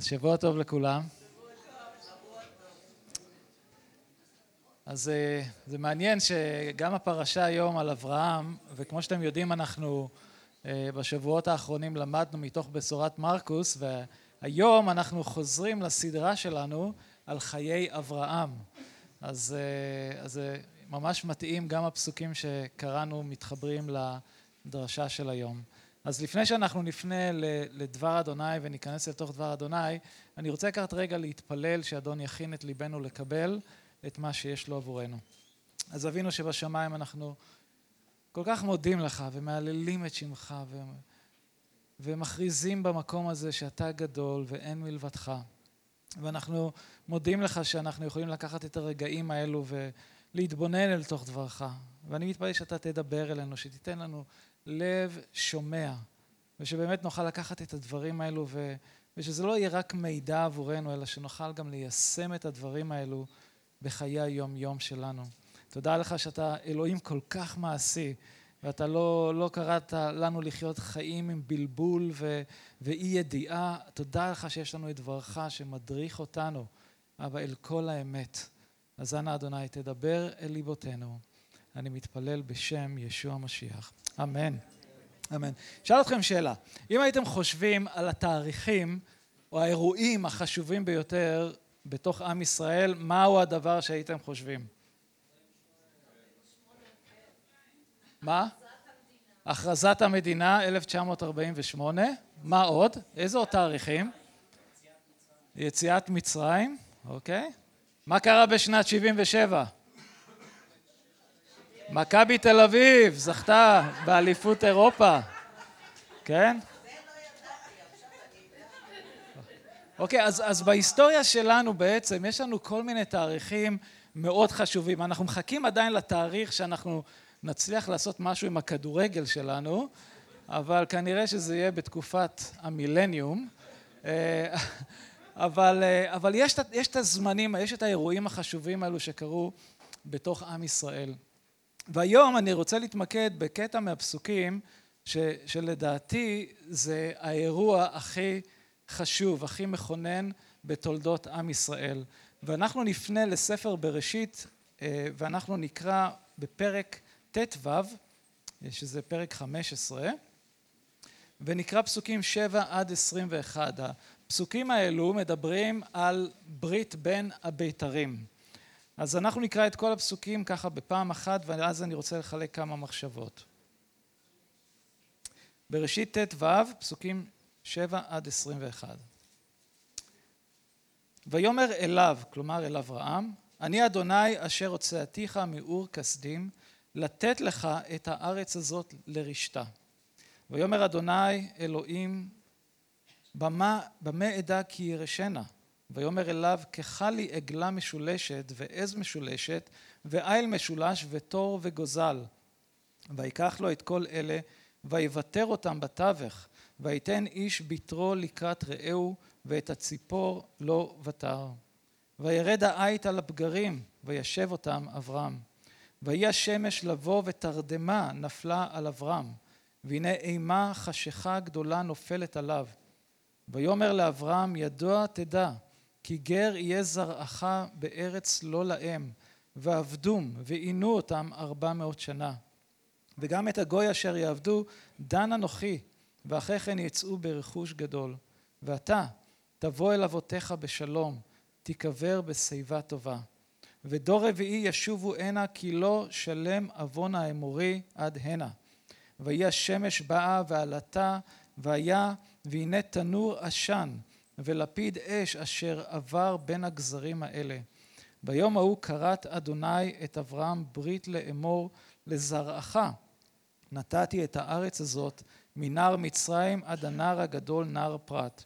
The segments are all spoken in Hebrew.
אז שבוע טוב לכולם. אז אה, זה מעניין שגם הפרשה היום על אברהם, וכמו שאתם יודעים אנחנו אה, בשבועות האחרונים למדנו מתוך בשורת מרקוס, והיום אנחנו חוזרים לסדרה שלנו על חיי אברהם. אז אה, זה ממש מתאים, גם הפסוקים שקראנו מתחברים לדרשה של היום. אז לפני שאנחנו נפנה לדבר אדוני וניכנס לתוך דבר אדוני, אני רוצה לקחת רגע להתפלל שאדון יכין את ליבנו לקבל את מה שיש לו עבורנו. אז אבינו שבשמיים אנחנו כל כך מודים לך ומהללים את שמך ו... ומכריזים במקום הזה שאתה גדול ואין מלבדך. ואנחנו מודים לך שאנחנו יכולים לקחת את הרגעים האלו ולהתבונן אל תוך דברך. ואני מתפלל שאתה תדבר אלינו, שתיתן לנו לב שומע, ושבאמת נוכל לקחת את הדברים האלו ו... ושזה לא יהיה רק מידע עבורנו, אלא שנוכל גם ליישם את הדברים האלו בחיי היום-יום שלנו. תודה לך שאתה אלוהים כל כך מעשי, ואתה לא, לא קראת לנו לחיות חיים עם בלבול ו, ואי ידיעה. תודה לך שיש לנו את דברך שמדריך אותנו, אבא, אל כל האמת. אז אנא אדוני, תדבר אל ליבותינו. אני מתפלל בשם ישוע המשיח. אמן. אמן. אשאל אתכם שאלה. אם הייתם חושבים על התאריכים או האירועים החשובים ביותר בתוך עם ישראל, מהו הדבר שהייתם חושבים? מה? הכרזת המדינה, 1948. מה עוד? איזה עוד תאריכים? יציאת מצרים, אוקיי. מה קרה בשנת 77'? מכבי תל אביב זכתה באליפות אירופה, כן? אוקיי, אז, אז בהיסטוריה שלנו בעצם יש לנו כל מיני תאריכים מאוד חשובים. אנחנו מחכים עדיין לתאריך שאנחנו נצליח לעשות משהו עם הכדורגל שלנו, אבל כנראה שזה יהיה בתקופת המילניום. אה, אבל, אה, אבל יש, יש את הזמנים, יש את האירועים החשובים האלו שקרו בתוך עם ישראל. והיום אני רוצה להתמקד בקטע מהפסוקים ש, שלדעתי זה האירוע הכי חשוב, הכי מכונן בתולדות עם ישראל. ואנחנו נפנה לספר בראשית אה, ואנחנו נקרא בפרק ט"ו, שזה פרק 15, ונקרא פסוקים 7 עד 21. הפסוקים האלו מדברים על ברית בין הבית"רים. אז אנחנו נקרא את כל הפסוקים ככה בפעם אחת, ואז אני רוצה לחלק כמה מחשבות. בראשית ט"ו, פסוקים 7 עד 21. ויאמר אליו, כלומר אל אברהם, אני אדוני אשר הוצאתיך מאור כסדים, לתת לך את הארץ הזאת לרשתה. ויאמר אדוני אלוהים, במה, במה אדע כי ירשנה? ויאמר אליו כחלי עגלה משולשת ועז משולשת ועיל משולש ותור וגוזל. ויקח לו את כל אלה ויוותר אותם בתווך ויתן איש ביתרו לקראת רעהו ואת הציפור לא ותר. וירד העית על הפגרים וישב אותם אברהם. ויהי השמש לבוא ותרדמה נפלה על אברהם. והנה אימה חשיכה גדולה נופלת עליו. ויאמר לאברהם ידוע תדע כי גר יהיה זרעך בארץ לא להם, ועבדום, ועינו אותם ארבע מאות שנה. וגם את הגוי אשר יעבדו, דן אנוכי, ואחרי כן יצאו ברכוש גדול. ואתה, תבוא אל אבותיך בשלום, תיקבר בשיבה טובה. ודור רביעי ישובו הנה, כי לא שלם עוון האמורי עד הנה. ויהי השמש באה ועלתה, והיה, והנה תנור עשן, ולפיד אש אשר עבר בין הגזרים האלה. ביום ההוא כרת אדוני את אברהם ברית לאמור לזרעך נתתי את הארץ הזאת מנהר מצרים עד הנהר הגדול נהר פרת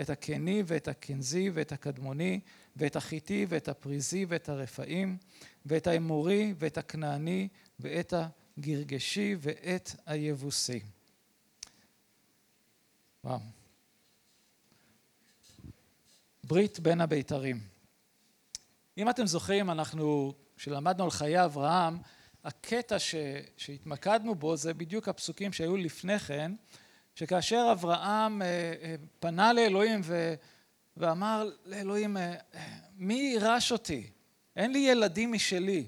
את הקני ואת הקנזי ואת הקדמוני ואת החיטי ואת הפריזי ואת הרפאים ואת האמורי ואת הכנעני ואת הגרגשי ואת היבוסי. וואו ברית בין הבית"רים. אם אתם זוכרים, אנחנו, כשלמדנו על חיי אברהם, הקטע ש, שהתמקדנו בו זה בדיוק הפסוקים שהיו לפני כן, שכאשר אברהם אה, אה, פנה לאלוהים ו, ואמר לאלוהים, מי יירש אותי? אין לי ילדים משלי.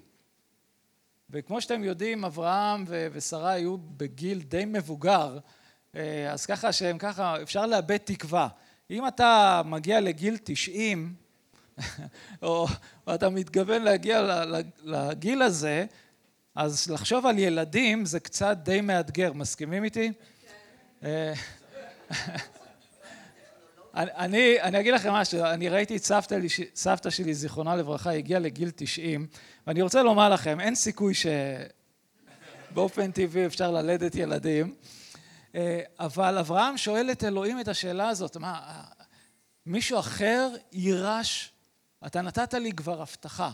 וכמו שאתם יודעים, אברהם ושרה היו בגיל די מבוגר, אז ככה שהם ככה, אפשר לאבד תקווה. אם אתה מגיע לגיל 90, או אתה מתכוון להגיע לגיל הזה, אז לחשוב על ילדים זה קצת די מאתגר, מסכימים איתי? כן. אני, אני אגיד לכם משהו, אני ראיתי את סבתא, סבתא שלי, זיכרונה לברכה, הגיעה לגיל 90, ואני רוצה לומר לכם, אין סיכוי שבאופן טבעי אפשר ללדת ילדים, אבל אברהם שואל את אלוהים את השאלה הזאת, מה, מישהו אחר יירש, אתה נתת לי כבר הבטחה.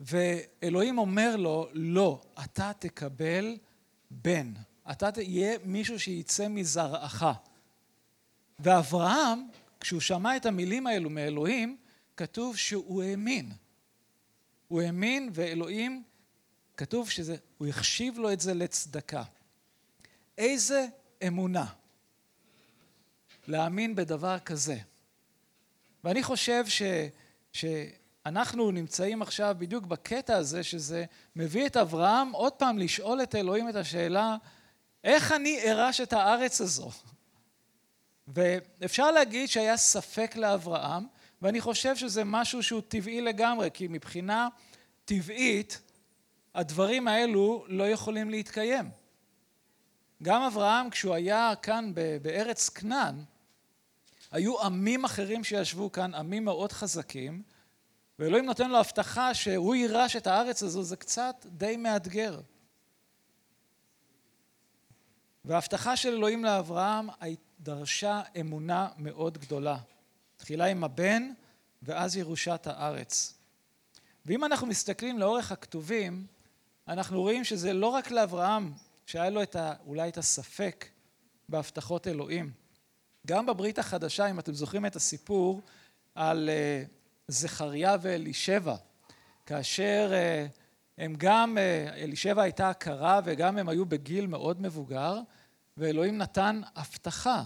ואלוהים אומר לו, לא, אתה תקבל בן, אתה תהיה מישהו שיצא מזרעך. ואברהם, כשהוא שמע את המילים האלו מאלוהים, כתוב שהוא האמין. הוא האמין ואלוהים, כתוב שזה, הוא החשיב לו את זה לצדקה. איזה אמונה להאמין בדבר כזה. ואני חושב ש, שאנחנו נמצאים עכשיו בדיוק בקטע הזה, שזה מביא את אברהם עוד פעם לשאול את אלוהים את השאלה, איך אני ארש את הארץ הזו? ואפשר להגיד שהיה ספק לאברהם, ואני חושב שזה משהו שהוא טבעי לגמרי, כי מבחינה טבעית הדברים האלו לא יכולים להתקיים. גם אברהם כשהוא היה כאן בארץ כנען, היו עמים אחרים שישבו כאן, עמים מאוד חזקים, ואלוהים נותן לו הבטחה שהוא יירש את הארץ הזו, זה קצת די מאתגר. וההבטחה של אלוהים לאברהם דרשה אמונה מאוד גדולה. תחילה עם הבן ואז ירושת הארץ. ואם אנחנו מסתכלים לאורך הכתובים, אנחנו רואים שזה לא רק לאברהם שהיה לו את ה, אולי את הספק בהבטחות אלוהים. גם בברית החדשה, אם אתם זוכרים את הסיפור על uh, זכריה ואלישבע, כאשר uh, הם גם, uh, אלישבע הייתה הכרה וגם הם היו בגיל מאוד מבוגר, ואלוהים נתן הבטחה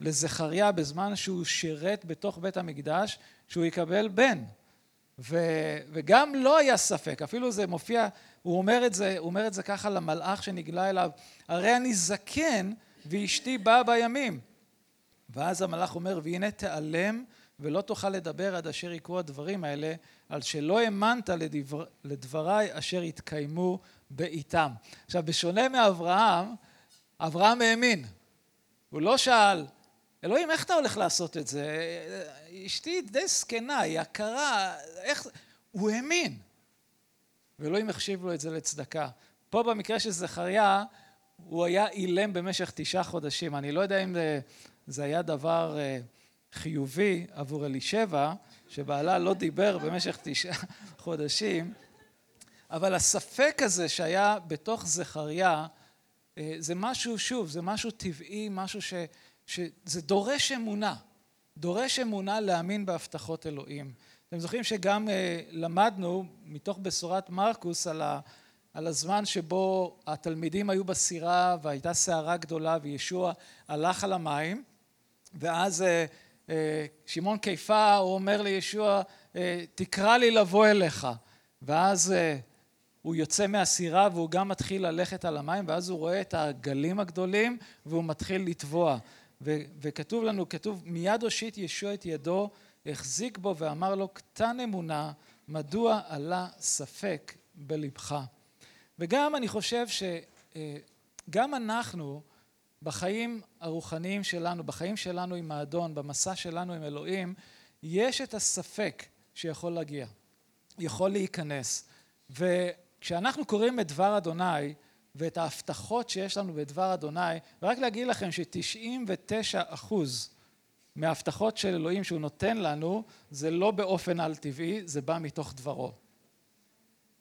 לזכריה בזמן שהוא שירת בתוך בית המקדש, שהוא יקבל בן. ו, וגם לא היה ספק, אפילו זה מופיע, הוא אומר את זה, הוא אומר את זה ככה למלאך שנגלה אליו, הרי אני זקן ואשתי באה בימים. ואז המלאך אומר, והנה תיעלם ולא תוכל לדבר עד אשר יקרו הדברים האלה, על שלא האמנת לדבר, לדבריי אשר יתקיימו בעיתם. עכשיו, בשונה מאברהם, אברהם האמין. הוא לא שאל, אלוהים, איך אתה הולך לעשות את זה? אשתי די זקנה, היא עקרה, איך... הוא האמין. ואלוהים החשיב לו את זה לצדקה. פה במקרה של זכריה, הוא היה אילם במשך תשעה חודשים. אני לא יודע אם זה, זה היה דבר אה, חיובי עבור אלישבע, שבעלה לא דיבר במשך תשעה חודשים, אבל הספק הזה שהיה בתוך זכריה, אה, זה משהו, שוב, זה משהו טבעי, משהו ש... שזה דורש אמונה, דורש אמונה להאמין בהבטחות אלוהים. אתם זוכרים שגם אה, למדנו מתוך בשורת מרקוס על, על הזמן שבו התלמידים היו בסירה והייתה סערה גדולה וישוע הלך על המים ואז אה, אה, שמעון קיפה הוא אומר לישוע תקרא לי לבוא אליך. ואז הוא יוצא מהסירה והוא גם מתחיל ללכת על המים ואז הוא רואה את הגלים הגדולים והוא מתחיל לטבוע. וכתוב לנו, כתוב מיד הושיט ישוע את ידו, החזיק בו ואמר לו קטן אמונה, מדוע עלה ספק בלבך. וגם אני חושב שגם אנחנו בחיים הרוחניים שלנו, בחיים שלנו עם האדון, במסע שלנו עם אלוהים, יש את הספק שיכול להגיע, יכול להיכנס. וכשאנחנו קוראים את דבר אדוני, ואת ההבטחות שיש לנו בדבר אדוני, ורק להגיד לכם ש-99 אחוז מההבטחות של אלוהים שהוא נותן לנו, זה לא באופן על טבעי, זה בא מתוך דברו.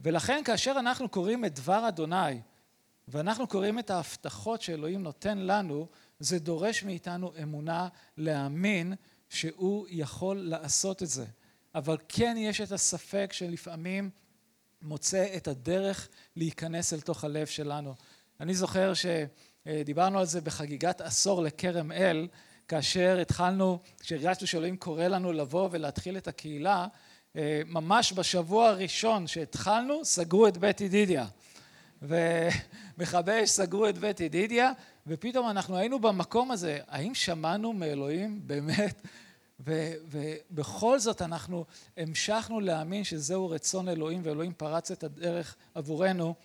ולכן כאשר אנחנו קוראים את דבר אדוני, ואנחנו קוראים את ההבטחות שאלוהים נותן לנו, זה דורש מאיתנו אמונה להאמין שהוא יכול לעשות את זה. אבל כן יש את הספק שלפעמים מוצא את הדרך להיכנס אל תוך הלב שלנו. אני זוכר שדיברנו על זה בחגיגת עשור לכרם אל, כאשר התחלנו, כשהרגשנו שאלוהים קורא לנו לבוא ולהתחיל את הקהילה, ממש בשבוע הראשון שהתחלנו, סגרו את בית ידידיה. ומכבי אש סגרו את בית ידידיה, ופתאום אנחנו היינו במקום הזה, האם שמענו מאלוהים באמת? ובכל זאת אנחנו המשכנו להאמין שזהו רצון אלוהים, ואלוהים פרץ את הדרך עבורנו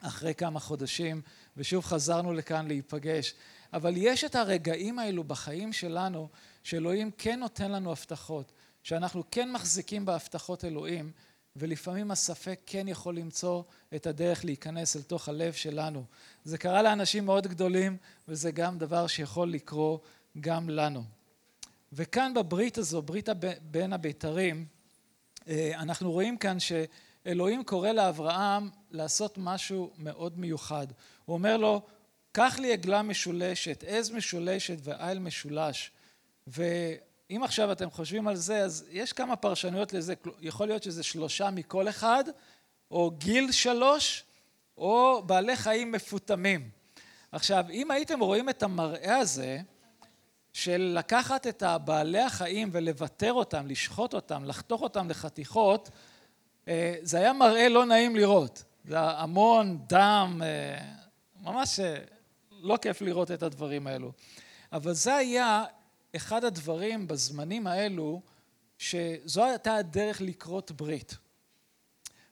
אחרי כמה חודשים, ושוב חזרנו לכאן להיפגש. אבל יש את הרגעים האלו בחיים שלנו, שאלוהים כן נותן לנו הבטחות, שאנחנו כן מחזיקים בהבטחות אלוהים, ולפעמים הספק כן יכול למצוא את הדרך להיכנס אל תוך הלב שלנו. זה קרה לאנשים מאוד גדולים, וזה גם דבר שיכול לקרות גם לנו. וכאן בברית הזו, ברית בין הבית"רים, אנחנו רואים כאן שאלוהים קורא לאברהם לעשות משהו מאוד מיוחד. הוא אומר לו, קח לי עגלה משולשת, עז משולשת ועיל משולש. ואם עכשיו אתם חושבים על זה, אז יש כמה פרשנויות לזה, יכול להיות שזה שלושה מכל אחד, או גיל שלוש, או בעלי חיים מפותמים. עכשיו, אם הייתם רואים את המראה הזה, של לקחת את הבעלי החיים ולוותר אותם, לשחוט אותם, לחתוך אותם לחתיכות, זה היה מראה לא נעים לראות. זה המון דם, ממש לא כיף לראות את הדברים האלו. אבל זה היה אחד הדברים בזמנים האלו, שזו הייתה הדרך לקרות ברית.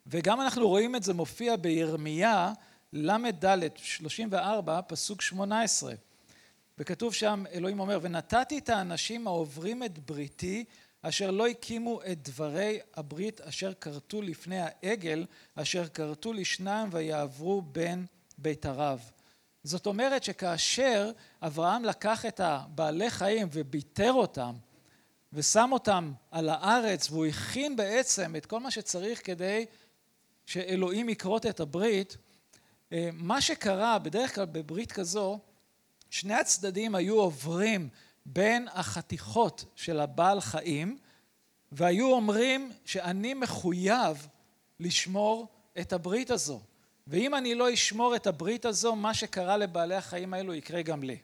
וגם אנחנו רואים את זה מופיע בירמיה ל"ד 34 פסוק 18 וכתוב שם אלוהים אומר ונתתי את האנשים העוברים את בריתי אשר לא הקימו את דברי הברית אשר כרתו לפני העגל אשר כרתו לשניים ויעברו בין ביתריו. זאת אומרת שכאשר אברהם לקח את הבעלי חיים וביטר אותם ושם אותם על הארץ והוא הכין בעצם את כל מה שצריך כדי שאלוהים יכרות את הברית, מה שקרה בדרך כלל בברית כזו שני הצדדים היו עוברים בין החתיכות של הבעל חיים והיו אומרים שאני מחויב לשמור את הברית הזו ואם אני לא אשמור את הברית הזו מה שקרה לבעלי החיים האלו יקרה גם לי.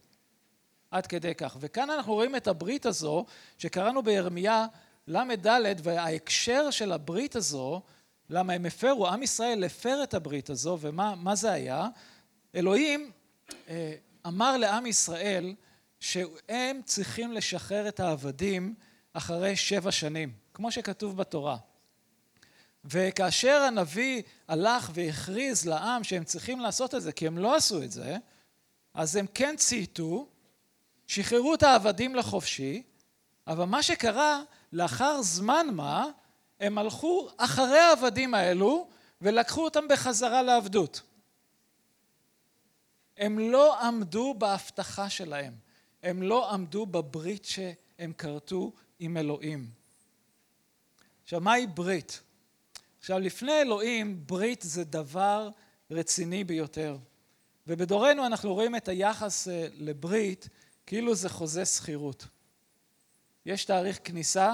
עד כדי כך. וכאן אנחנו רואים את הברית הזו שקראנו בירמיה ל"ד וההקשר של הברית הזו למה הם הפרו, עם ישראל הפר את הברית הזו ומה זה היה? אלוהים אמר לעם ישראל שהם צריכים לשחרר את העבדים אחרי שבע שנים, כמו שכתוב בתורה. וכאשר הנביא הלך והכריז לעם שהם צריכים לעשות את זה, כי הם לא עשו את זה, אז הם כן צייתו, שחררו את העבדים לחופשי, אבל מה שקרה, לאחר זמן מה, הם הלכו אחרי העבדים האלו ולקחו אותם בחזרה לעבדות. הם לא עמדו בהבטחה שלהם, הם לא עמדו בברית שהם כרתו עם אלוהים. עכשיו, מהי ברית? עכשיו, לפני אלוהים, ברית זה דבר רציני ביותר. ובדורנו אנחנו רואים את היחס לברית כאילו זה חוזה שכירות. יש תאריך כניסה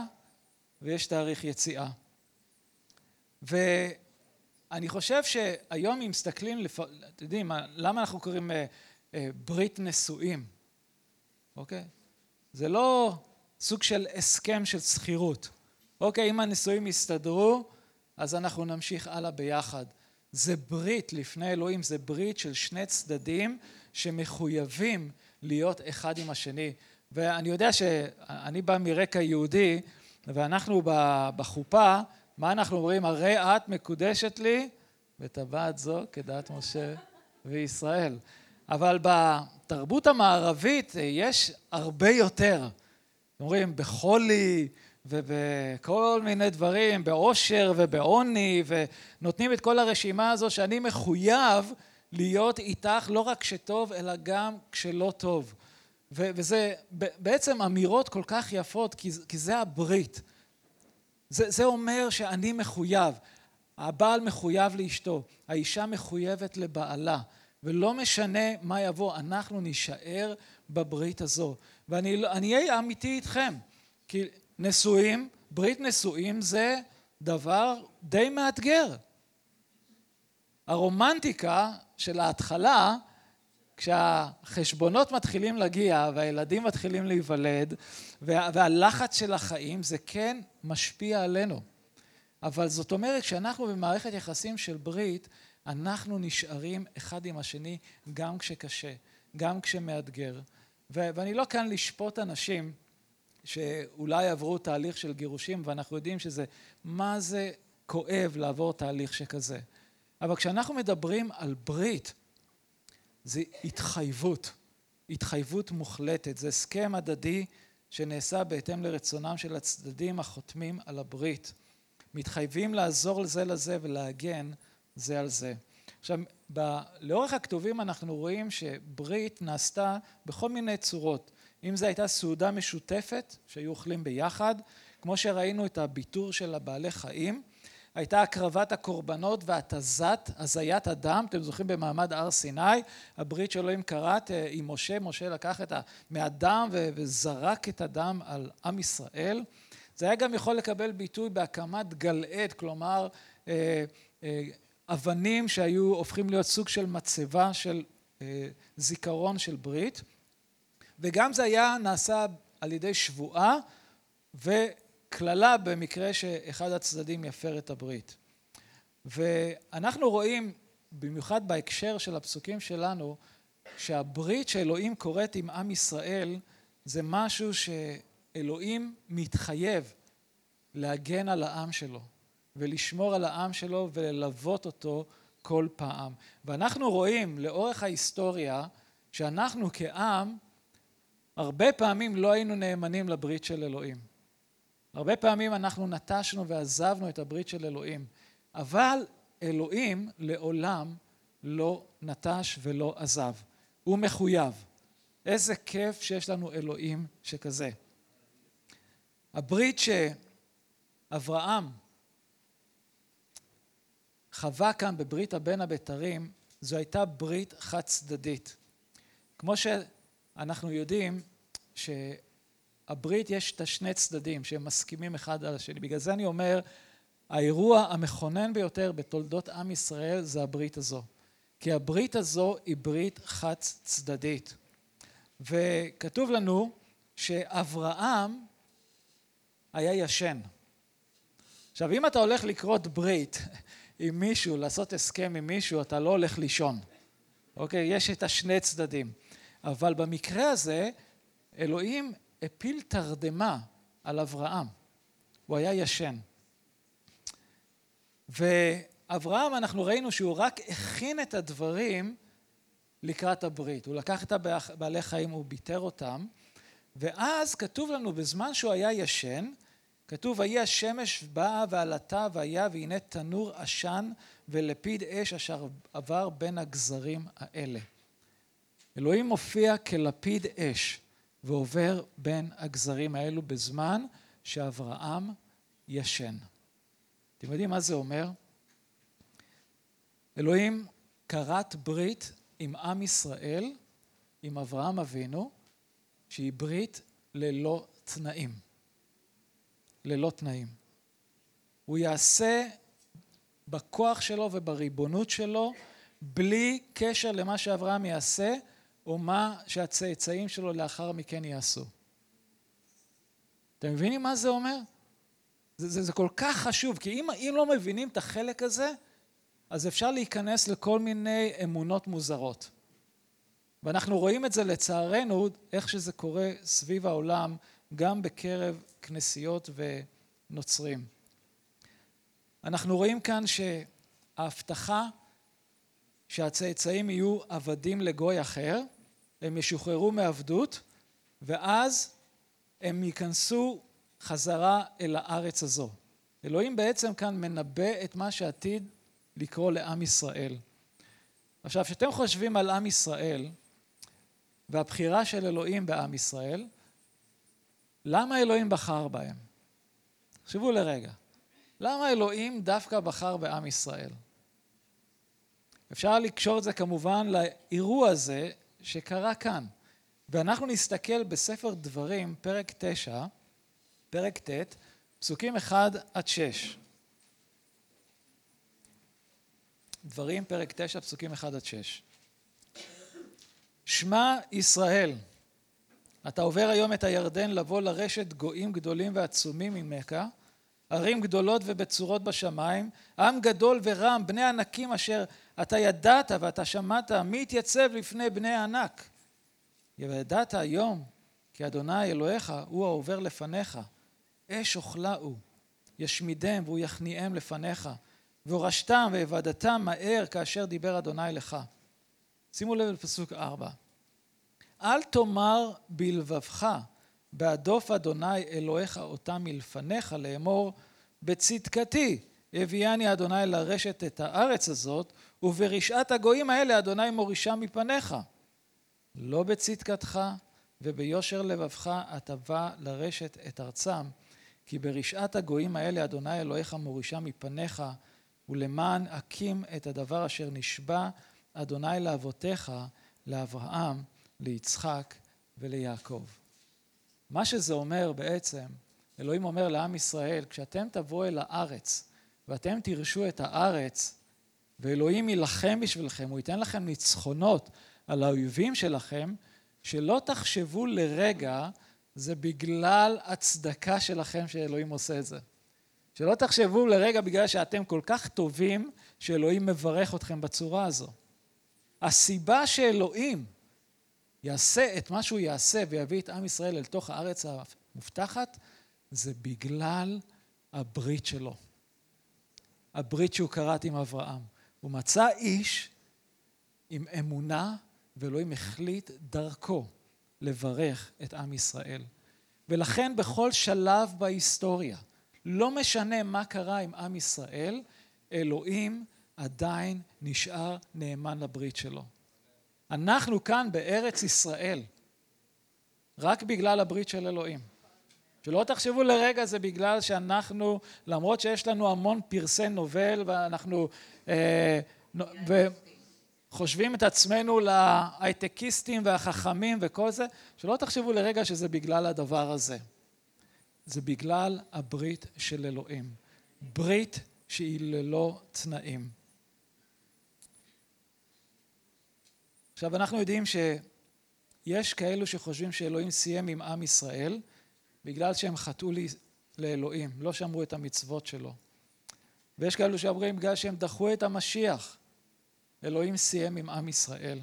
ויש תאריך יציאה. אני חושב שהיום אם מסתכלים, אתם יודעים, למה אנחנו קוראים ברית נשואים, אוקיי? זה לא סוג של הסכם של שכירות. אוקיי, אם הנשואים יסתדרו, אז אנחנו נמשיך הלאה ביחד. זה ברית לפני אלוהים, זה ברית של שני צדדים שמחויבים להיות אחד עם השני. ואני יודע שאני בא מרקע יהודי, ואנחנו בחופה, מה אנחנו אומרים? הרי את מקודשת לי וטבעת זו כדת משה וישראל. אבל בתרבות המערבית יש הרבה יותר. אומרים בחולי ובכל מיני דברים, בעושר ובעוני, ונותנים את כל הרשימה הזו שאני מחויב להיות איתך לא רק כשטוב, אלא גם כשלא טוב. וזה בעצם אמירות כל כך יפות, כי זה הברית. זה, זה אומר שאני מחויב, הבעל מחויב לאשתו, האישה מחויבת לבעלה, ולא משנה מה יבוא, אנחנו נישאר בברית הזו. ואני אהיה אמיתי איתכם, כי נשואים, ברית נשואים זה דבר די מאתגר. הרומנטיקה של ההתחלה כשהחשבונות מתחילים להגיע והילדים מתחילים להיוולד והלחץ של החיים זה כן משפיע עלינו. אבל זאת אומרת שאנחנו במערכת יחסים של ברית אנחנו נשארים אחד עם השני גם כשקשה, גם כשמאתגר. ואני לא כאן לשפוט אנשים שאולי עברו תהליך של גירושים ואנחנו יודעים שזה מה זה כואב לעבור תהליך שכזה. אבל כשאנחנו מדברים על ברית זה התחייבות, התחייבות מוחלטת, זה הסכם הדדי שנעשה בהתאם לרצונם של הצדדים החותמים על הברית. מתחייבים לעזור זה לזה ולהגן זה על זה. עכשיו, ב- לאורך הכתובים אנחנו רואים שברית נעשתה בכל מיני צורות. אם זו הייתה סעודה משותפת שהיו אוכלים ביחד, כמו שראינו את הביטור של הבעלי חיים, הייתה הקרבת הקורבנות והתזת, הזיית הדם, אתם זוכרים במעמד הר סיני, הברית שאלוהים כרת אה, עם משה, משה לקח את ה... מהדם וזרק את הדם על עם ישראל. זה היה גם יכול לקבל ביטוי בהקמת גלעד, כלומר אה, אה, אבנים שהיו הופכים להיות סוג של מצבה של זיכרון של ברית, וגם זה היה נעשה על ידי שבועה וקללה במקרה שאחד הצדדים יפר את הברית. ואנחנו רואים, במיוחד בהקשר של הפסוקים שלנו, שהברית שאלוהים כורת עם עם ישראל זה משהו שאלוהים מתחייב להגן על העם שלו ולשמור על העם שלו וללוות אותו כל פעם. ואנחנו רואים לאורך ההיסטוריה שאנחנו כעם הרבה פעמים לא היינו נאמנים לברית של אלוהים. הרבה פעמים אנחנו נטשנו ועזבנו את הברית של אלוהים, אבל אלוהים לעולם לא נטש ולא עזב. הוא מחויב. איזה כיף שיש לנו אלוהים שכזה. הברית שאברהם חווה כאן בברית הבין הבתרים, זו הייתה ברית חד צדדית. כמו שאנחנו יודעים שהברית יש את השני צדדים שהם מסכימים אחד על השני. בגלל זה אני אומר, האירוע המכונן ביותר בתולדות עם ישראל זה הברית הזו. כי הברית הזו היא ברית חד צדדית. וכתוב לנו שאברהם היה ישן. עכשיו אם אתה הולך לקרות ברית עם מישהו, לעשות הסכם עם מישהו, אתה לא הולך לישון. אוקיי? יש את השני צדדים. אבל במקרה הזה, אלוהים הפיל תרדמה על אברהם. הוא היה ישן. ואברהם, אנחנו ראינו שהוא רק הכין את הדברים לקראת הברית. הוא לקח את הבעלי חיים, הוא ביטר אותם, ואז כתוב לנו, בזמן שהוא היה ישן, כתוב, ויהי השמש באה ועלתה והיה והנה תנור עשן ולפיד אש אשר עבר בין הגזרים האלה. אלוהים מופיע כלפיד אש ועובר בין הגזרים האלו בזמן שאברהם ישן. אתם יודעים מה זה אומר? אלוהים כרת ברית עם עם ישראל, עם אברהם אבינו, שהיא ברית ללא תנאים. ללא תנאים. הוא יעשה בכוח שלו ובריבונות שלו, בלי קשר למה שאברהם יעשה, או מה שהצאצאים שלו לאחר מכן יעשו. אתם מבינים מה זה אומר? זה, זה, זה כל כך חשוב, כי אם, אם לא מבינים את החלק הזה, אז אפשר להיכנס לכל מיני אמונות מוזרות. ואנחנו רואים את זה לצערנו, איך שזה קורה סביב העולם, גם בקרב כנסיות ונוצרים. אנחנו רואים כאן שההבטחה שהצאצאים יהיו עבדים לגוי אחר, הם ישוחררו מעבדות, ואז הם ייכנסו חזרה אל הארץ הזו. אלוהים בעצם כאן מנבא את מה שעתיד לקרוא לעם ישראל. עכשיו, כשאתם חושבים על עם ישראל והבחירה של אלוהים בעם ישראל, למה אלוהים בחר בהם? תחשבו לרגע. למה אלוהים דווקא בחר בעם ישראל? אפשר לקשור את זה כמובן לאירוע הזה שקרה כאן. ואנחנו נסתכל בספר דברים, פרק תשע, פרק ט', פסוקים אחד עד שש. דברים, פרק תשע, פסוקים אחד עד שש. שמע ישראל, אתה עובר היום את הירדן לבוא לרשת גויים גדולים ועצומים ממך, ערים גדולות ובצורות בשמיים, עם גדול ורם, בני ענקים אשר אתה ידעת ואתה שמעת, מי יתייצב לפני בני ענק? וידעת היום כי אדוני אלוהיך הוא העובר לפניך, אש אוכלה הוא, ישמידם והוא יכניעם לפניך, והורשתם ואבדתם מהר כאשר דיבר אדוני לך. שימו לב לפסוק ארבע. אל תאמר בלבבך בהדוף אדוני אלוהיך אותם מלפניך לאמור בצדקתי הביאני אדוני לרשת את הארץ הזאת וברשעת הגויים האלה אדוני מורישה מפניך לא בצדקתך וביושר לבבך אתה בא לרשת את ארצם כי ברשעת הגויים האלה אדוני אלוהיך מורישה מפניך ולמען הקים את הדבר אשר נשבע אדוני לאבותיך לאברהם ליצחק וליעקב. מה שזה אומר בעצם, אלוהים אומר לעם ישראל, כשאתם תבואו אל הארץ ואתם תירשו את הארץ ואלוהים יילחם בשבילכם, הוא ייתן לכם ניצחונות על האויבים שלכם, שלא תחשבו לרגע זה בגלל הצדקה שלכם שאלוהים עושה את זה. שלא תחשבו לרגע בגלל שאתם כל כך טובים שאלוהים מברך אתכם בצורה הזו. הסיבה שאלוהים יעשה את מה שהוא יעשה ויביא את עם ישראל אל תוך הארץ המובטחת, זה בגלל הברית שלו. הברית שהוא כרת עם אברהם. הוא מצא איש עם אמונה, ואלוהים החליט דרכו לברך את עם ישראל. ולכן בכל שלב בהיסטוריה, לא משנה מה קרה עם עם ישראל, אלוהים עדיין נשאר נאמן לברית שלו. אנחנו כאן בארץ ישראל, רק בגלל הברית של אלוהים. שלא תחשבו לרגע זה בגלל שאנחנו, למרות שיש לנו המון פרסי נובל ואנחנו אה, וחושבים את עצמנו להייטקיסטים והחכמים וכל זה, שלא תחשבו לרגע שזה בגלל הדבר הזה. זה בגלל הברית של אלוהים. ברית שהיא ללא תנאים. עכשיו אנחנו יודעים שיש כאלו שחושבים שאלוהים סיים עם עם ישראל בגלל שהם חטאו לאלוהים, לא שמרו את המצוות שלו. ויש כאלו שאומרים בגלל שהם דחו את המשיח, אלוהים סיים עם עם ישראל.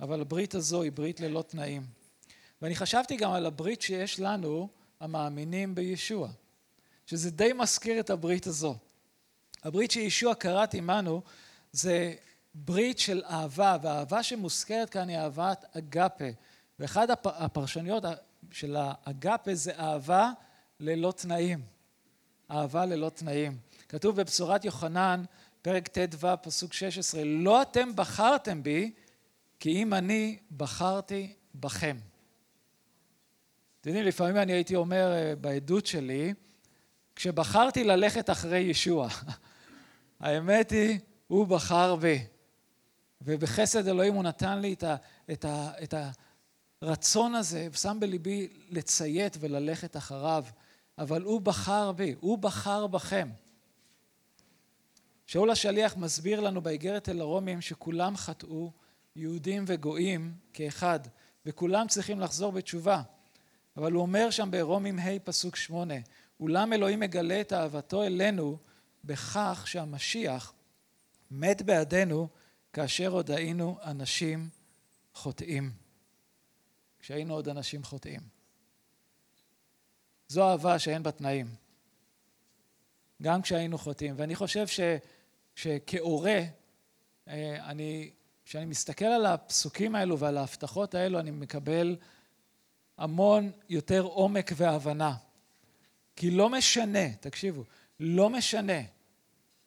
אבל הברית הזו היא ברית ללא תנאים. ואני חשבתי גם על הברית שיש לנו, המאמינים בישוע, שזה די מזכיר את הברית הזו. הברית שישוע כרת עמנו זה ברית של אהבה, והאהבה שמוזכרת כאן היא אהבת אגפה. ואחד הפרשניות של האגפה זה אהבה ללא תנאים. אהבה ללא תנאים. כתוב בבשורת יוחנן, פרק ט"ו, פסוק 16, לא אתם בחרתם בי, כי אם אני בחרתי בכם. אתם יודעים, לפעמים אני הייתי אומר אה, בעדות שלי, כשבחרתי ללכת אחרי ישוע, האמת היא, הוא בחר בי. ובחסד אלוהים הוא נתן לי את, ה, את, ה, את הרצון הזה, ושם בליבי לציית וללכת אחריו, אבל הוא בחר בי, הוא בחר בכם. שאול השליח מסביר לנו באיגרת אל הרומים שכולם חטאו, יהודים וגויים כאחד, וכולם צריכים לחזור בתשובה. אבל הוא אומר שם ברומים ה' פסוק שמונה, אולם אלוהים מגלה את אהבתו אלינו בכך שהמשיח מת בעדנו כאשר עוד היינו אנשים חוטאים. כשהיינו עוד אנשים חוטאים. זו אהבה שאין בה תנאים. גם כשהיינו חוטאים. ואני חושב ש, שכהורה, אה, אני, כשאני מסתכל על הפסוקים האלו ועל ההבטחות האלו, אני מקבל המון יותר עומק והבנה. כי לא משנה, תקשיבו, לא משנה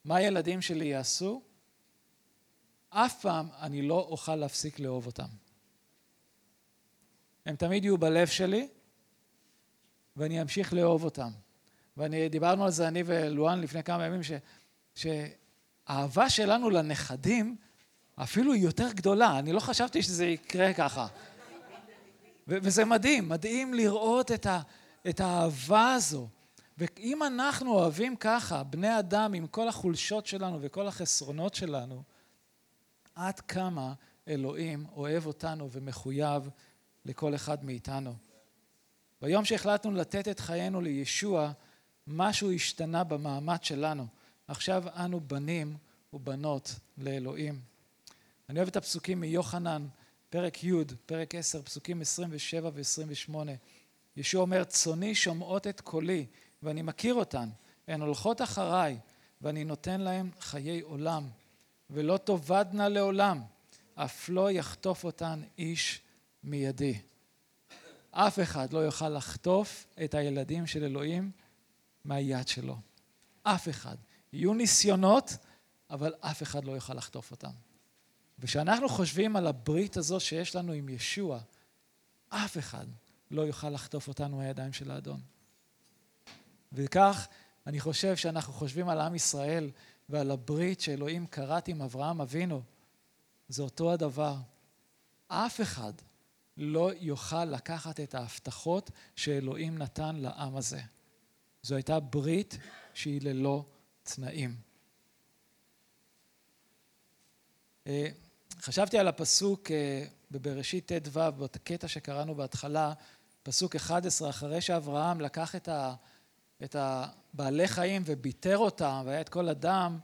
מה הילדים שלי יעשו, אף פעם אני לא אוכל להפסיק לאהוב אותם. הם תמיד יהיו בלב שלי, ואני אמשיך לאהוב אותם. ואני, דיברנו על זה אני ולואן לפני כמה ימים, ש, שהאהבה שלנו לנכדים אפילו היא יותר גדולה. אני לא חשבתי שזה יקרה ככה. וזה מדהים, מדהים לראות את, ה- את האהבה הזו. ואם אנחנו אוהבים ככה, בני אדם עם כל החולשות שלנו וכל החסרונות שלנו, עד כמה אלוהים אוהב אותנו ומחויב לכל אחד מאיתנו. ביום שהחלטנו לתת את חיינו לישוע, משהו השתנה במעמד שלנו. עכשיו אנו בנים ובנות לאלוהים. אני אוהב את הפסוקים מיוחנן, פרק י', פרק 10, פסוקים 27 ו-28. ישוע אומר, צוני שומעות את קולי, ואני מכיר אותן. הן הולכות אחריי, ואני נותן להן חיי עולם, ולא תאבדנה לעולם, אף לא יחטוף אותן איש מידי. אף אחד לא יוכל לחטוף את הילדים של אלוהים מהיד שלו. אף אחד. יהיו ניסיונות, אבל אף אחד לא יוכל לחטוף אותם. וכשאנחנו חושבים על הברית הזו שיש לנו עם ישוע, אף אחד לא יוכל לחטוף אותנו מהידיים של האדון. וכך אני חושב שאנחנו חושבים על עם ישראל ועל הברית שאלוהים כרת עם אברהם אבינו. זה אותו הדבר. אף אחד לא יוכל לקחת את ההבטחות שאלוהים נתן לעם הזה. זו הייתה ברית שהיא ללא תנאים. אה, חשבתי על הפסוק אה, בבראשית ט"ו, בקטע שקראנו בהתחלה, פסוק 11, אחרי שאברהם לקח את, ה, את הבעלי חיים וביטר אותם, והיה את כל הדם,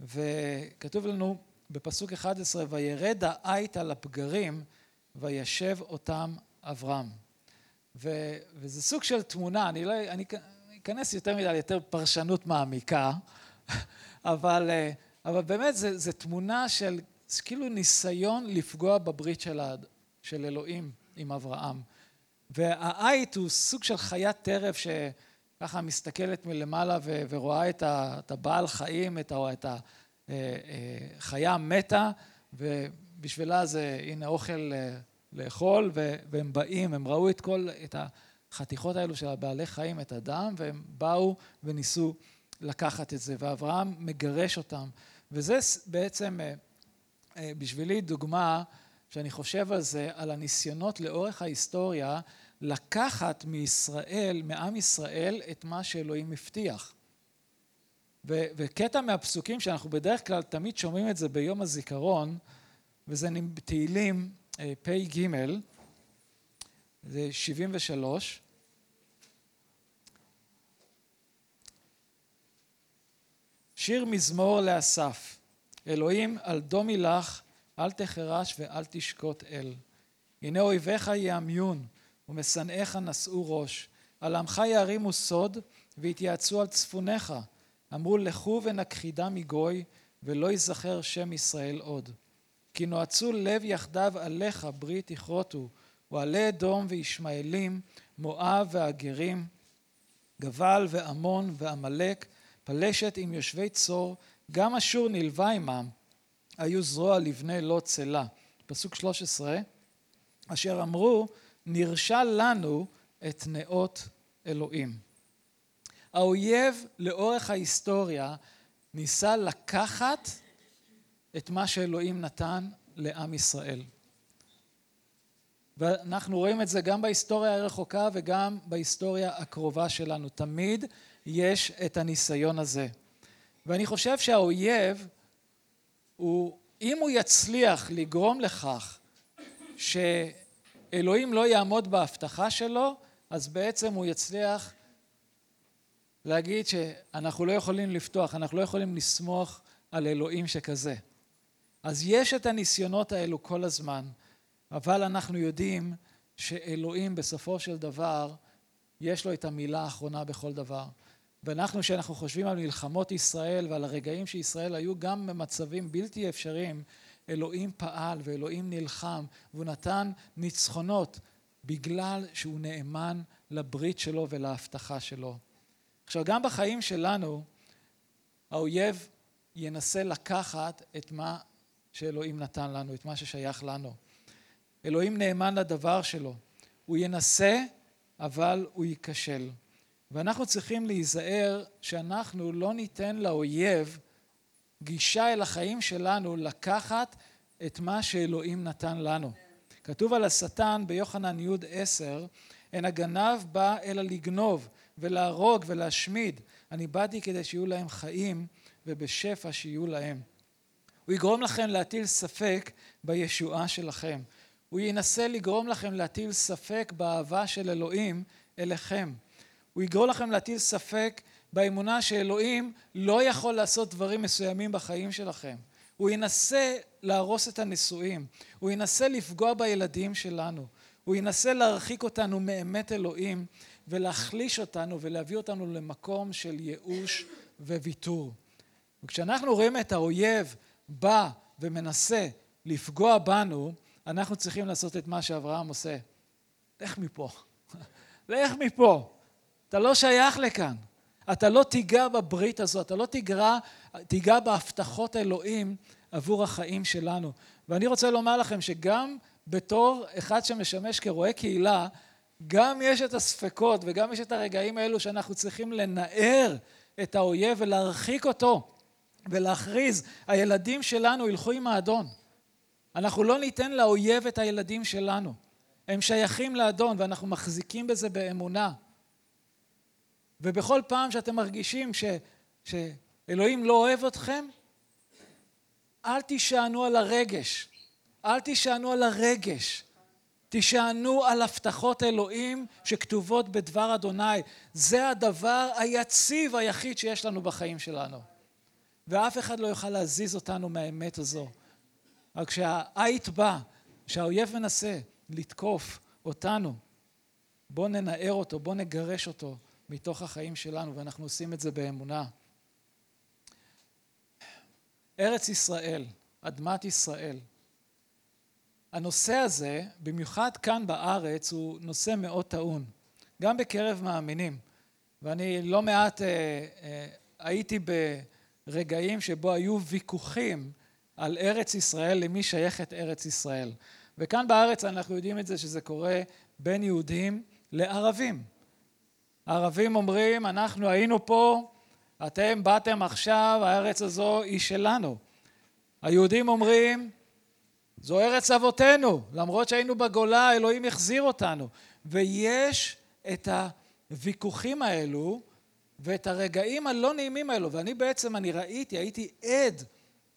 וכתוב לנו בפסוק 11, וירד העית על הפגרים, וישב אותם אברהם. וזה סוג של תמונה, אני לא, אני אכנס יותר מדי ליותר פרשנות מעמיקה, אבל, אה, אבל באמת זו תמונה של זה כאילו ניסיון לפגוע בברית של, של אלוהים עם אברהם. והעית הוא סוג של חיית טרף שככה מסתכלת מלמעלה ו, ורואה את, הבעל חיים, את, החיה אה, אה, מתה, ובשבילה זה הנה אוכל לאכול, והם באים, הם ראו את כל, את החתיכות האלו של הבעלי חיים, את הדם, והם באו וניסו לקחת את זה, ואברהם מגרש אותם. וזה בעצם אה, אה, בשבילי דוגמה, שאני חושב על זה, על הניסיונות לאורך ההיסטוריה לקחת מישראל, מעם ישראל, את מה שאלוהים הבטיח. ו- וקטע מהפסוקים שאנחנו בדרך כלל תמיד שומעים את זה ביום הזיכרון, וזה תהילים אה, פ"ג, זה 73. שיר מזמור לאסף, אלוהים על דומי לך, אל תחרש ואל תשקוט אל. הנה אויביך יעמיון, ומשנאיך נשאו ראש. על עמך יערימו סוד, ויתייעצו על צפוניך. אמרו לכו ונכחידה מגוי, ולא ייזכר שם ישראל עוד. כי נועצו לב יחדיו עליך ברית יכרותו, ועלי אדום וישמעאלים, מואב והגרים, גבל ועמון ועמלק, פלשת עם יושבי צור, גם אשור נלווה עמם, היו זרוע לבני לא צלה. פסוק 13, אשר אמרו, נרשע לנו את נאות אלוהים. האויב לאורך ההיסטוריה ניסה לקחת את מה שאלוהים נתן לעם ישראל. ואנחנו רואים את זה גם בהיסטוריה הרחוקה וגם בהיסטוריה הקרובה שלנו. תמיד יש את הניסיון הזה. ואני חושב שהאויב הוא, אם הוא יצליח לגרום לכך שאלוהים לא יעמוד בהבטחה שלו, אז בעצם הוא יצליח להגיד שאנחנו לא יכולים לפתוח, אנחנו לא יכולים לסמוך על אלוהים שכזה. אז יש את הניסיונות האלו כל הזמן, אבל אנחנו יודעים שאלוהים בסופו של דבר, יש לו את המילה האחרונה בכל דבר. ואנחנו, כשאנחנו חושבים על מלחמות ישראל ועל הרגעים שישראל היו גם במצבים בלתי אפשריים, אלוהים פעל ואלוהים נלחם והוא נתן ניצחונות בגלל שהוא נאמן לברית שלו ולהבטחה שלו. עכשיו, גם בחיים שלנו, האויב ינסה לקחת את מה שאלוהים נתן לנו, את מה ששייך לנו. אלוהים נאמן לדבר שלו. הוא ינסה, אבל הוא ייכשל. ואנחנו צריכים להיזהר שאנחנו לא ניתן לאויב גישה אל החיים שלנו לקחת את מה שאלוהים נתן לנו. כתוב על השטן ביוחנן י עשר, אין הגנב בא אלא לגנוב ולהרוג ולהשמיד. אני באתי כדי שיהיו להם חיים ובשפע שיהיו להם. הוא יגרום לכם להטיל ספק בישועה שלכם. הוא ינסה לגרום לכם להטיל ספק באהבה של אלוהים אליכם. הוא יגרום לכם להטיל ספק באמונה שאלוהים לא יכול לעשות דברים מסוימים בחיים שלכם. הוא ינסה להרוס את הנישואים, הוא ינסה לפגוע בילדים שלנו, הוא ינסה להרחיק אותנו מאמת אלוהים ולהחליש אותנו ולהביא אותנו למקום של ייאוש וויתור. וכשאנחנו רואים את האויב בא ומנסה לפגוע בנו, אנחנו צריכים לעשות את מה שאברהם עושה. לך מפה. לך מפה. אתה לא שייך לכאן. אתה לא תיגע בברית הזאת, אתה לא תיגע, תיגע בהבטחות אלוהים עבור החיים שלנו. ואני רוצה לומר לכם שגם בתור אחד שמשמש כרועה קהילה, גם יש את הספקות וגם יש את הרגעים האלו שאנחנו צריכים לנער את האויב ולהרחיק אותו ולהכריז, הילדים שלנו ילכו עם האדון. אנחנו לא ניתן לאויב את הילדים שלנו. הם שייכים לאדון ואנחנו מחזיקים בזה באמונה. ובכל פעם שאתם מרגישים ש, שאלוהים לא אוהב אתכם, אל תישענו על הרגש. אל תישענו על הרגש. תישענו על הבטחות אלוהים שכתובות בדבר אדוני. זה הדבר היציב היחיד שיש לנו בחיים שלנו. ואף אחד לא יוכל להזיז אותנו מהאמת הזו. רק כשהעית בא, כשהאויב מנסה לתקוף אותנו, בואו ננער אותו, בואו נגרש אותו מתוך החיים שלנו, ואנחנו עושים את זה באמונה. ארץ ישראל, אדמת ישראל. הנושא הזה, במיוחד כאן בארץ, הוא נושא מאוד טעון, גם בקרב מאמינים. ואני לא מעט אה, אה, הייתי ברגעים שבו היו ויכוחים על ארץ ישראל, למי שייכת ארץ ישראל. וכאן בארץ אנחנו יודעים את זה שזה קורה בין יהודים לערבים. הערבים אומרים, אנחנו היינו פה, אתם באתם עכשיו, הארץ הזו היא שלנו. היהודים אומרים, זו ארץ אבותינו, למרות שהיינו בגולה, אלוהים החזיר אותנו. ויש את הוויכוחים האלו ואת הרגעים הלא נעימים האלו, ואני בעצם, אני ראיתי, הייתי עד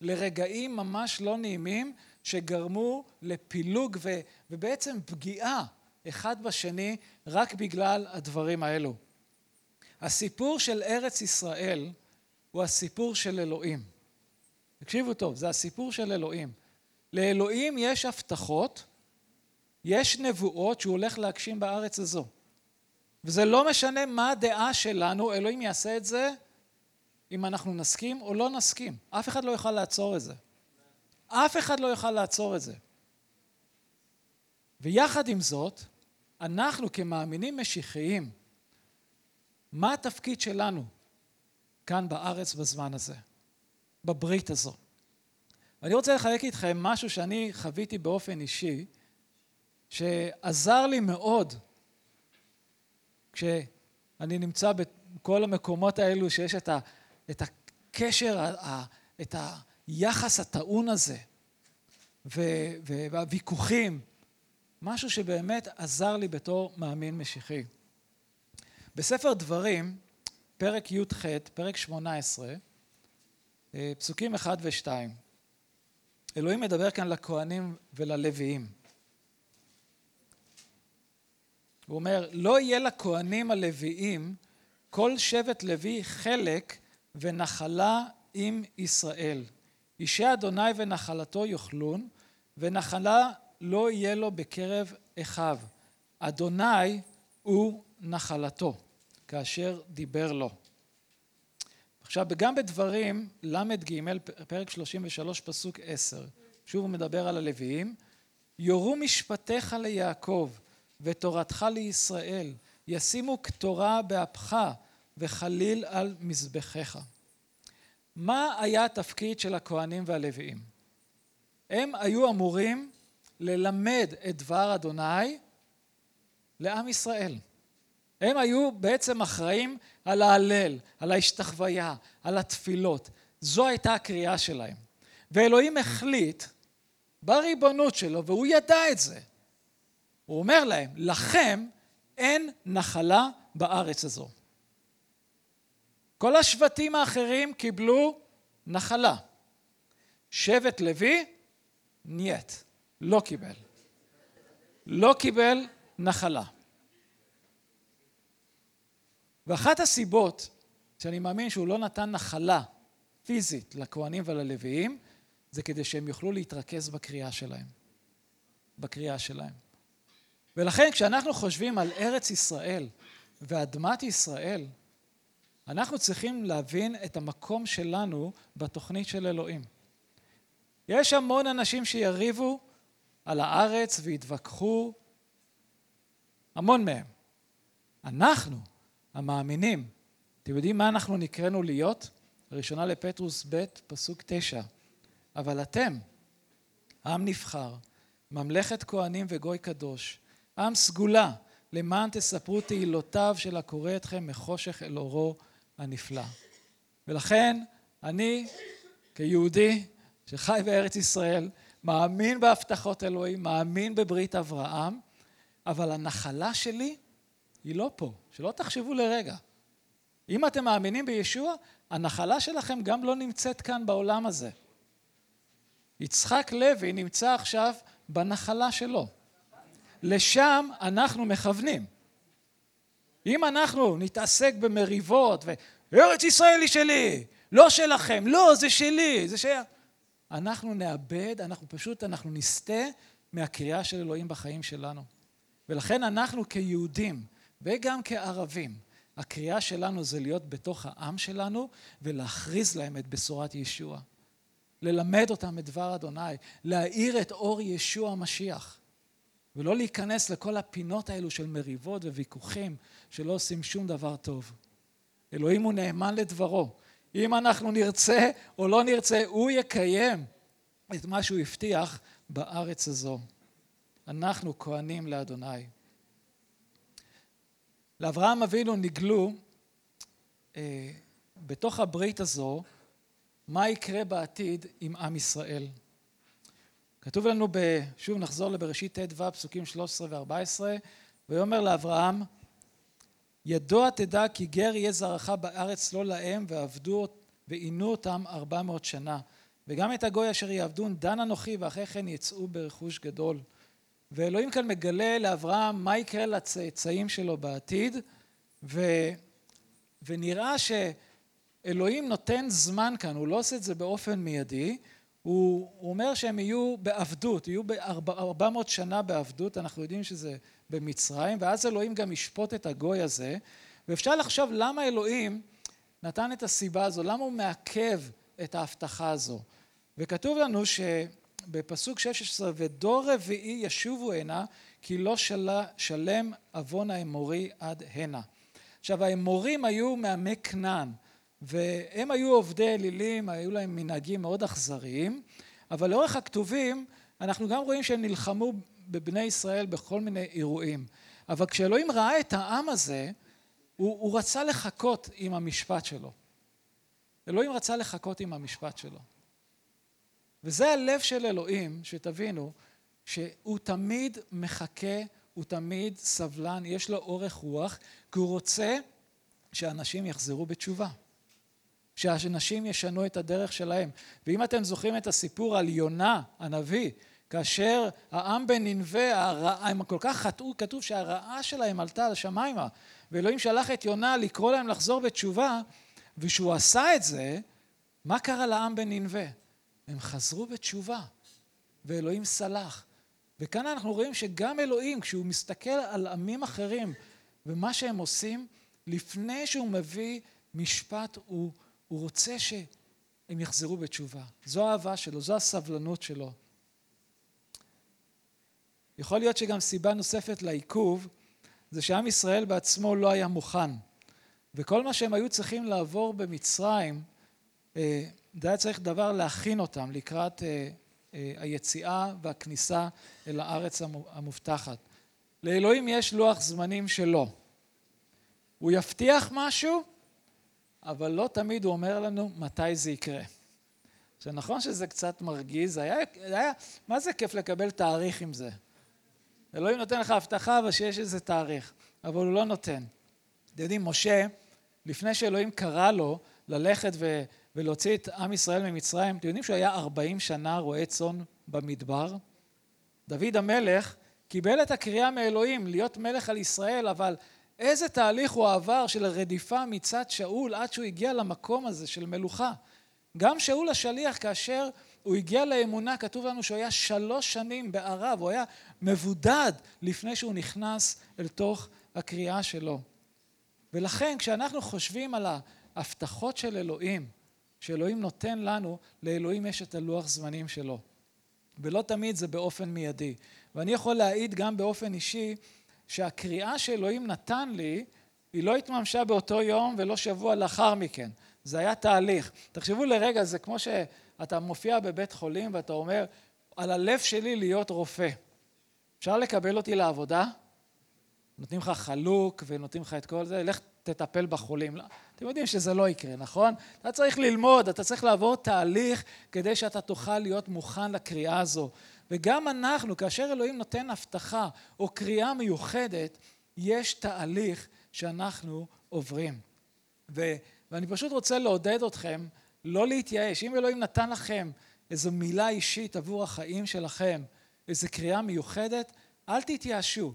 לרגעים ממש לא נעימים שגרמו לפילוג ו, ובעצם פגיעה אחד בשני רק בגלל הדברים האלו. הסיפור של ארץ ישראל הוא הסיפור של אלוהים. תקשיבו טוב, זה הסיפור של אלוהים. לאלוהים יש הבטחות, יש נבואות שהוא הולך להגשים בארץ הזו. וזה לא משנה מה הדעה שלנו, אלוהים יעשה את זה אם אנחנו נסכים או לא נסכים. אף אחד לא יוכל לעצור את זה. אף אחד לא יוכל לעצור את זה. ויחד עם זאת, אנחנו כמאמינים משיחיים, מה התפקיד שלנו כאן בארץ בזמן הזה, בברית הזו? ואני רוצה לחלק איתכם משהו שאני חוויתי באופן אישי, שעזר לי מאוד כשאני נמצא בכל המקומות האלו שיש את, ה, את הקשר, את היחס הטעון הזה והוויכוחים, משהו שבאמת עזר לי בתור מאמין משיחי. בספר דברים, פרק י"ח, פרק 18, אה, פסוקים 1 ו-2. אלוהים מדבר כאן לכהנים וללוויים. הוא אומר, לא יהיה לכהנים הלוויים כל שבט לוי חלק ונחלה עם ישראל. אישי אדוני ונחלתו יאכלון, ונחלה לא יהיה לו בקרב אחיו. אדוני הוא נחלתו, כאשר דיבר לו. עכשיו, גם בדברים ל"ג, פרק 33, פסוק 10, שוב הוא מדבר על הלוויים, יורו משפטיך ליעקב ותורתך לישראל, ישימו קטורה באפך וחליל על מזבחיך. מה היה התפקיד של הכהנים והלוויים? הם היו אמורים ללמד את דבר אדוני לעם ישראל. הם היו בעצם אחראים על ההלל, על ההשתחוויה, על התפילות. זו הייתה הקריאה שלהם. ואלוהים החליט בריבונות שלו, והוא ידע את זה. הוא אומר להם, לכם אין נחלה בארץ הזו. כל השבטים האחרים קיבלו נחלה. שבט לוי, נייט, לא קיבל. לא קיבל נחלה. ואחת הסיבות שאני מאמין שהוא לא נתן נחלה פיזית לכהנים וללוויים, זה כדי שהם יוכלו להתרכז בקריאה שלהם. בקריאה שלהם. ולכן כשאנחנו חושבים על ארץ ישראל ואדמת ישראל, אנחנו צריכים להבין את המקום שלנו בתוכנית של אלוהים. יש המון אנשים שיריבו על הארץ ויתווכחו, המון מהם. אנחנו, המאמינים, אתם יודעים מה אנחנו נקראנו להיות? ראשונה לפטרוס ב', פסוק תשע. אבל אתם, עם נבחר, ממלכת כהנים וגוי קדוש, עם סגולה, למען תספרו תהילותיו של הקורא אתכם מחושך אל אורו הנפלא. ולכן אני כיהודי שחי בארץ ישראל, מאמין בהבטחות אלוהים, מאמין בברית אברהם, אבל הנחלה שלי היא לא פה, שלא תחשבו לרגע. אם אתם מאמינים בישוע, הנחלה שלכם גם לא נמצאת כאן בעולם הזה. יצחק לוי נמצא עכשיו בנחלה שלו. לשם אנחנו מכוונים. אם אנחנו נתעסק במריבות וארץ ישראל היא שלי, לא שלכם, לא, זה שלי, זה שייך. אנחנו נאבד, אנחנו פשוט, אנחנו נסטה מהקריאה של אלוהים בחיים שלנו. ולכן אנחנו כיהודים וגם כערבים, הקריאה שלנו זה להיות בתוך העם שלנו ולהכריז להם את בשורת ישוע. ללמד אותם את דבר אדוני, להאיר את אור ישוע המשיח. ולא להיכנס לכל הפינות האלו של מריבות וויכוחים שלא עושים שום דבר טוב. אלוהים הוא נאמן לדברו. אם אנחנו נרצה או לא נרצה, הוא יקיים את מה שהוא הבטיח בארץ הזו. אנחנו כהנים לאדוני. לאברהם אבינו נגלו אה, בתוך הברית הזו מה יקרה בעתיד עם עם ישראל. כתוב לנו, ב, שוב נחזור לבראשית ט"ו פסוקים 13 ו-14, ויאמר לאברהם ידוע תדע כי גר יהיה זרעך בארץ לא להם ועבדו ועינו אותם ארבע מאות שנה. וגם את הגוי אשר יעבדון דן אנוכי ואחרי כן יצאו ברכוש גדול. ואלוהים כאן מגלה לאברהם מה יקרה לצאצאים שלו בעתיד ו, ונראה שאלוהים נותן זמן כאן, הוא לא עושה את זה באופן מיידי, הוא, אומר שהם יהיו בעבדות, יהיו בארבע מאות שנה בעבדות, אנחנו יודעים שזה במצרים, ואז אלוהים גם ישפוט את הגוי הזה, ואפשר לחשוב למה אלוהים נתן את הסיבה הזו, למה הוא מעכב את ההבטחה הזו. וכתוב לנו שבפסוק 16, ודור רביעי ישובו הנה, כי לא של... שלם עוון האמורי עד הנה. עכשיו האמורים היו מעמי כנען, והם היו עובדי אלילים, היו להם מנהגים מאוד אכזריים, אבל לאורך הכתובים אנחנו גם רואים שהם נלחמו בבני ישראל בכל מיני אירועים. אבל כשאלוהים ראה את העם הזה, הוא, הוא רצה לחכות עם המשפט שלו. אלוהים רצה לחכות עם המשפט שלו. וזה הלב של אלוהים, שתבינו, שהוא תמיד מחכה, הוא תמיד סבלן, יש לו אורך רוח, כי הוא רוצה שאנשים יחזרו בתשובה. שאנשים ישנו את הדרך שלהם. ואם אתם זוכרים את הסיפור על יונה הנביא, כאשר העם בננבה, הם כל כך חטאו, כתוב שהרעה שלהם עלתה לשמיימה, ואלוהים שלח את יונה לקרוא להם לחזור בתשובה, וכשהוא עשה את זה, מה קרה לעם בננבה? הם חזרו בתשובה, ואלוהים סלח. וכאן אנחנו רואים שגם אלוהים, כשהוא מסתכל על עמים אחרים ומה שהם עושים, לפני שהוא מביא משפט, הוא, הוא רוצה שהם יחזרו בתשובה. זו האהבה שלו, זו הסבלנות שלו. יכול להיות שגם סיבה נוספת לעיכוב זה שעם ישראל בעצמו לא היה מוכן. וכל מה שהם היו צריכים לעבור במצרים, אה, זה היה צריך דבר להכין אותם לקראת אה, אה, היציאה והכניסה אל הארץ המובטחת. לאלוהים יש לוח זמנים שלו. הוא יבטיח משהו, אבל לא תמיד הוא אומר לנו מתי זה יקרה. עכשיו נכון שזה קצת מרגיז, היה, היה, מה זה כיף לקבל תאריך עם זה? אלוהים נותן לך הבטחה אבל שיש איזה תאריך, אבל הוא לא נותן. אתם יודעים, משה, לפני שאלוהים קרא לו ללכת ו, ולהוציא את עם ישראל ממצרים, אתם יודעים שהוא היה 40 שנה רועה צאן במדבר? דוד המלך קיבל את הקריאה מאלוהים להיות מלך על ישראל, אבל איזה תהליך הוא עבר של רדיפה מצד שאול עד שהוא הגיע למקום הזה של מלוכה. גם שאול השליח כאשר הוא הגיע לאמונה, כתוב לנו שהוא היה שלוש שנים בערב, הוא היה מבודד לפני שהוא נכנס אל תוך הקריאה שלו. ולכן כשאנחנו חושבים על ההבטחות של אלוהים, שאלוהים נותן לנו, לאלוהים יש את הלוח זמנים שלו. ולא תמיד זה באופן מיידי. ואני יכול להעיד גם באופן אישי שהקריאה שאלוהים נתן לי, היא לא התממשה באותו יום ולא שבוע לאחר מכן. זה היה תהליך. תחשבו לרגע, זה כמו שאתה מופיע בבית חולים ואתה אומר, על הלב שלי להיות רופא. אפשר לקבל אותי לעבודה? נותנים לך חלוק ונותנים לך את כל זה, לך תטפל בחולים. לא, אתם יודעים שזה לא יקרה, נכון? אתה צריך ללמוד, אתה צריך לעבור תהליך כדי שאתה תוכל להיות מוכן לקריאה הזו. וגם אנחנו, כאשר אלוהים נותן הבטחה או קריאה מיוחדת, יש תהליך שאנחנו עוברים. ו, ואני פשוט רוצה לעודד אתכם לא להתייאש. אם אלוהים נתן לכם איזו מילה אישית עבור החיים שלכם, איזו קריאה מיוחדת, אל תתייאשו.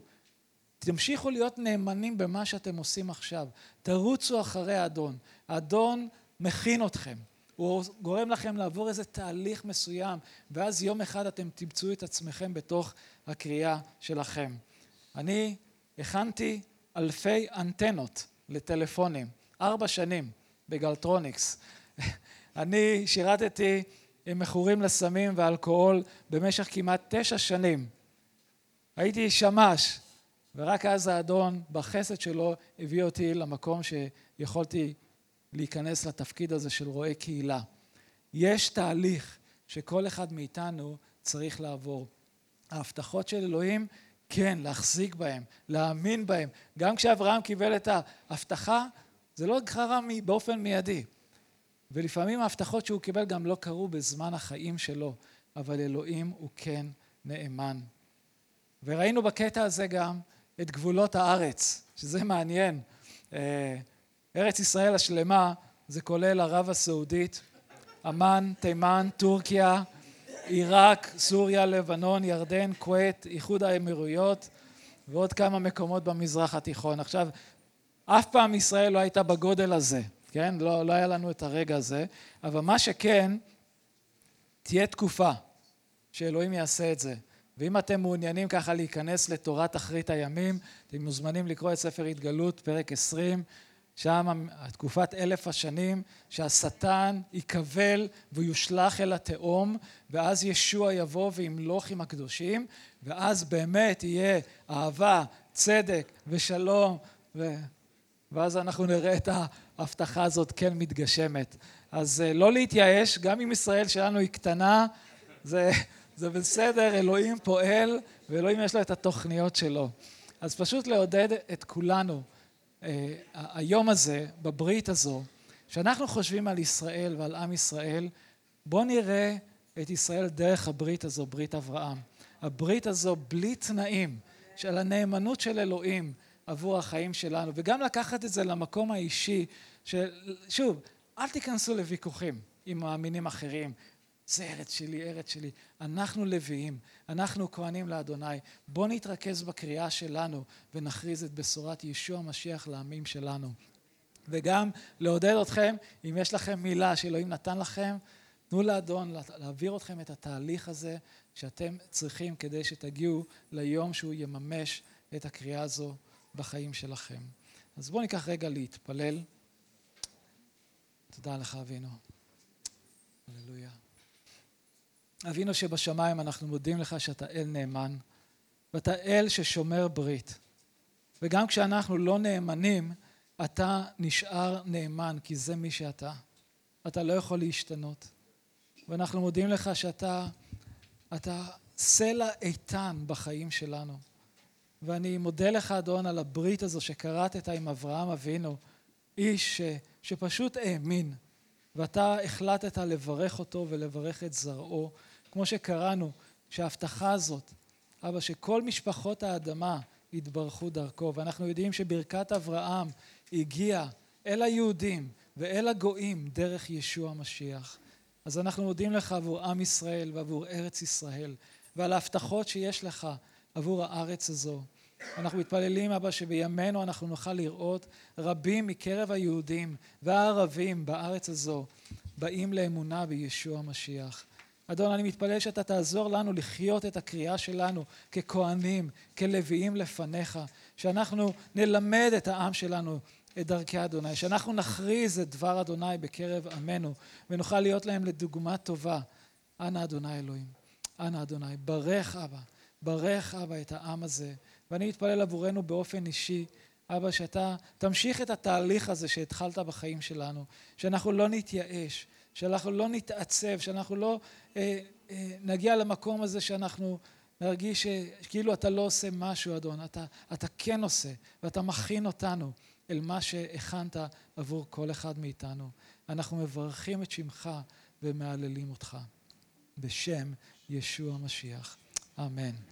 תמשיכו להיות נאמנים במה שאתם עושים עכשיו. תרוצו אחרי האדון. האדון מכין אתכם. הוא גורם לכם לעבור איזה תהליך מסוים, ואז יום אחד אתם תמצאו את עצמכם בתוך הקריאה שלכם. אני הכנתי אלפי אנטנות לטלפונים, ארבע שנים בגלטרוניקס. אני שירתתי עם מכורים לסמים ואלכוהול במשך כמעט תשע שנים. הייתי שמש, ורק אז האדון בחסד שלו הביא אותי למקום שיכולתי להיכנס לתפקיד הזה של רועה קהילה. יש תהליך שכל אחד מאיתנו צריך לעבור. ההבטחות של אלוהים, כן, להחזיק בהם, להאמין בהם. גם כשאברהם קיבל את ההבטחה, זה לא קרה באופן מיידי. ולפעמים ההבטחות שהוא קיבל גם לא קרו בזמן החיים שלו, אבל אלוהים הוא כן נאמן. וראינו בקטע הזה גם את גבולות הארץ, שזה מעניין. ארץ ישראל השלמה זה כולל ערב הסעודית, עמאן, תימן, טורקיה, עיראק, סוריה, לבנון, ירדן, כווית, איחוד האמירויות ועוד כמה מקומות במזרח התיכון. עכשיו, אף פעם ישראל לא הייתה בגודל הזה, כן? לא, לא היה לנו את הרגע הזה, אבל מה שכן, תהיה תקופה שאלוהים יעשה את זה. ואם אתם מעוניינים ככה להיכנס לתורת אחרית הימים, אתם מוזמנים לקרוא את ספר התגלות, פרק עשרים, שם תקופת אלף השנים שהשטן ייכבל ויושלך אל התהום ואז ישוע יבוא וימלוך עם הקדושים ואז באמת יהיה אהבה, צדק ושלום ו... ואז אנחנו נראה את ההבטחה הזאת כן מתגשמת. אז אה, לא להתייאש, גם אם ישראל שלנו היא קטנה, זה, זה בסדר, אלוהים פועל ואלוהים יש לו את התוכניות שלו. אז פשוט לעודד את כולנו היום הזה, בברית הזו, כשאנחנו חושבים על ישראל ועל עם ישראל, בואו נראה את ישראל דרך הברית הזו, ברית אברהם. הברית הזו בלי תנאים של הנאמנות של אלוהים עבור החיים שלנו, וגם לקחת את זה למקום האישי, ששוב, אל תיכנסו לוויכוחים עם מאמינים אחרים. זה ארץ שלי, ארץ שלי. אנחנו לוויים, אנחנו כהנים לאדוני. בואו נתרכז בקריאה שלנו ונכריז את בשורת ישוע המשיח לעמים שלנו. וגם לעודד אתכם, אם יש לכם מילה שאלוהים נתן לכם, תנו לאדון להעביר אתכם את התהליך הזה שאתם צריכים כדי שתגיעו ליום שהוא יממש את הקריאה הזו בחיים שלכם. אז בואו ניקח רגע להתפלל. תודה לך אבינו. הללויה. אבינו שבשמיים אנחנו מודים לך שאתה אל נאמן ואתה אל ששומר ברית. וגם כשאנחנו לא נאמנים אתה נשאר נאמן כי זה מי שאתה. אתה לא יכול להשתנות. ואנחנו מודים לך שאתה אתה סלע איתן בחיים שלנו. ואני מודה לך אדון על הברית הזו שכרתת עם אברהם אבינו איש ש, שפשוט האמין. ואתה החלטת לברך אותו ולברך את זרעו כמו שקראנו, שההבטחה הזאת, אבא, שכל משפחות האדמה יתברכו דרכו, ואנחנו יודעים שברכת אברהם הגיעה אל היהודים ואל הגויים דרך ישוע המשיח. אז אנחנו מודים לך עבור עם ישראל ועבור ארץ ישראל ועל ההבטחות שיש לך עבור הארץ הזו. אנחנו מתפללים אבא שבימינו אנחנו נוכל לראות רבים מקרב היהודים והערבים בארץ הזו באים לאמונה בישוע המשיח. אדון אני מתפלל שאתה תעזור לנו לחיות את הקריאה שלנו ככהנים, כלוויים לפניך, שאנחנו נלמד את העם שלנו את דרכי אדוני, שאנחנו נכריז את דבר אדוני בקרב עמנו ונוכל להיות להם לדוגמה טובה. אנא אדוני אלוהים, אנא אדוני, ברך אבא, ברך אבא את העם הזה ואני מתפלל עבורנו באופן אישי אבא שאתה תמשיך את התהליך הזה שהתחלת בחיים שלנו, שאנחנו לא נתייאש, שאנחנו לא נתעצב, שאנחנו לא נגיע למקום הזה שאנחנו נרגיש שכאילו אתה לא עושה משהו אדון, אתה, אתה כן עושה ואתה מכין אותנו אל מה שהכנת עבור כל אחד מאיתנו. אנחנו מברכים את שמך ומהללים אותך. בשם ישוע המשיח. אמן.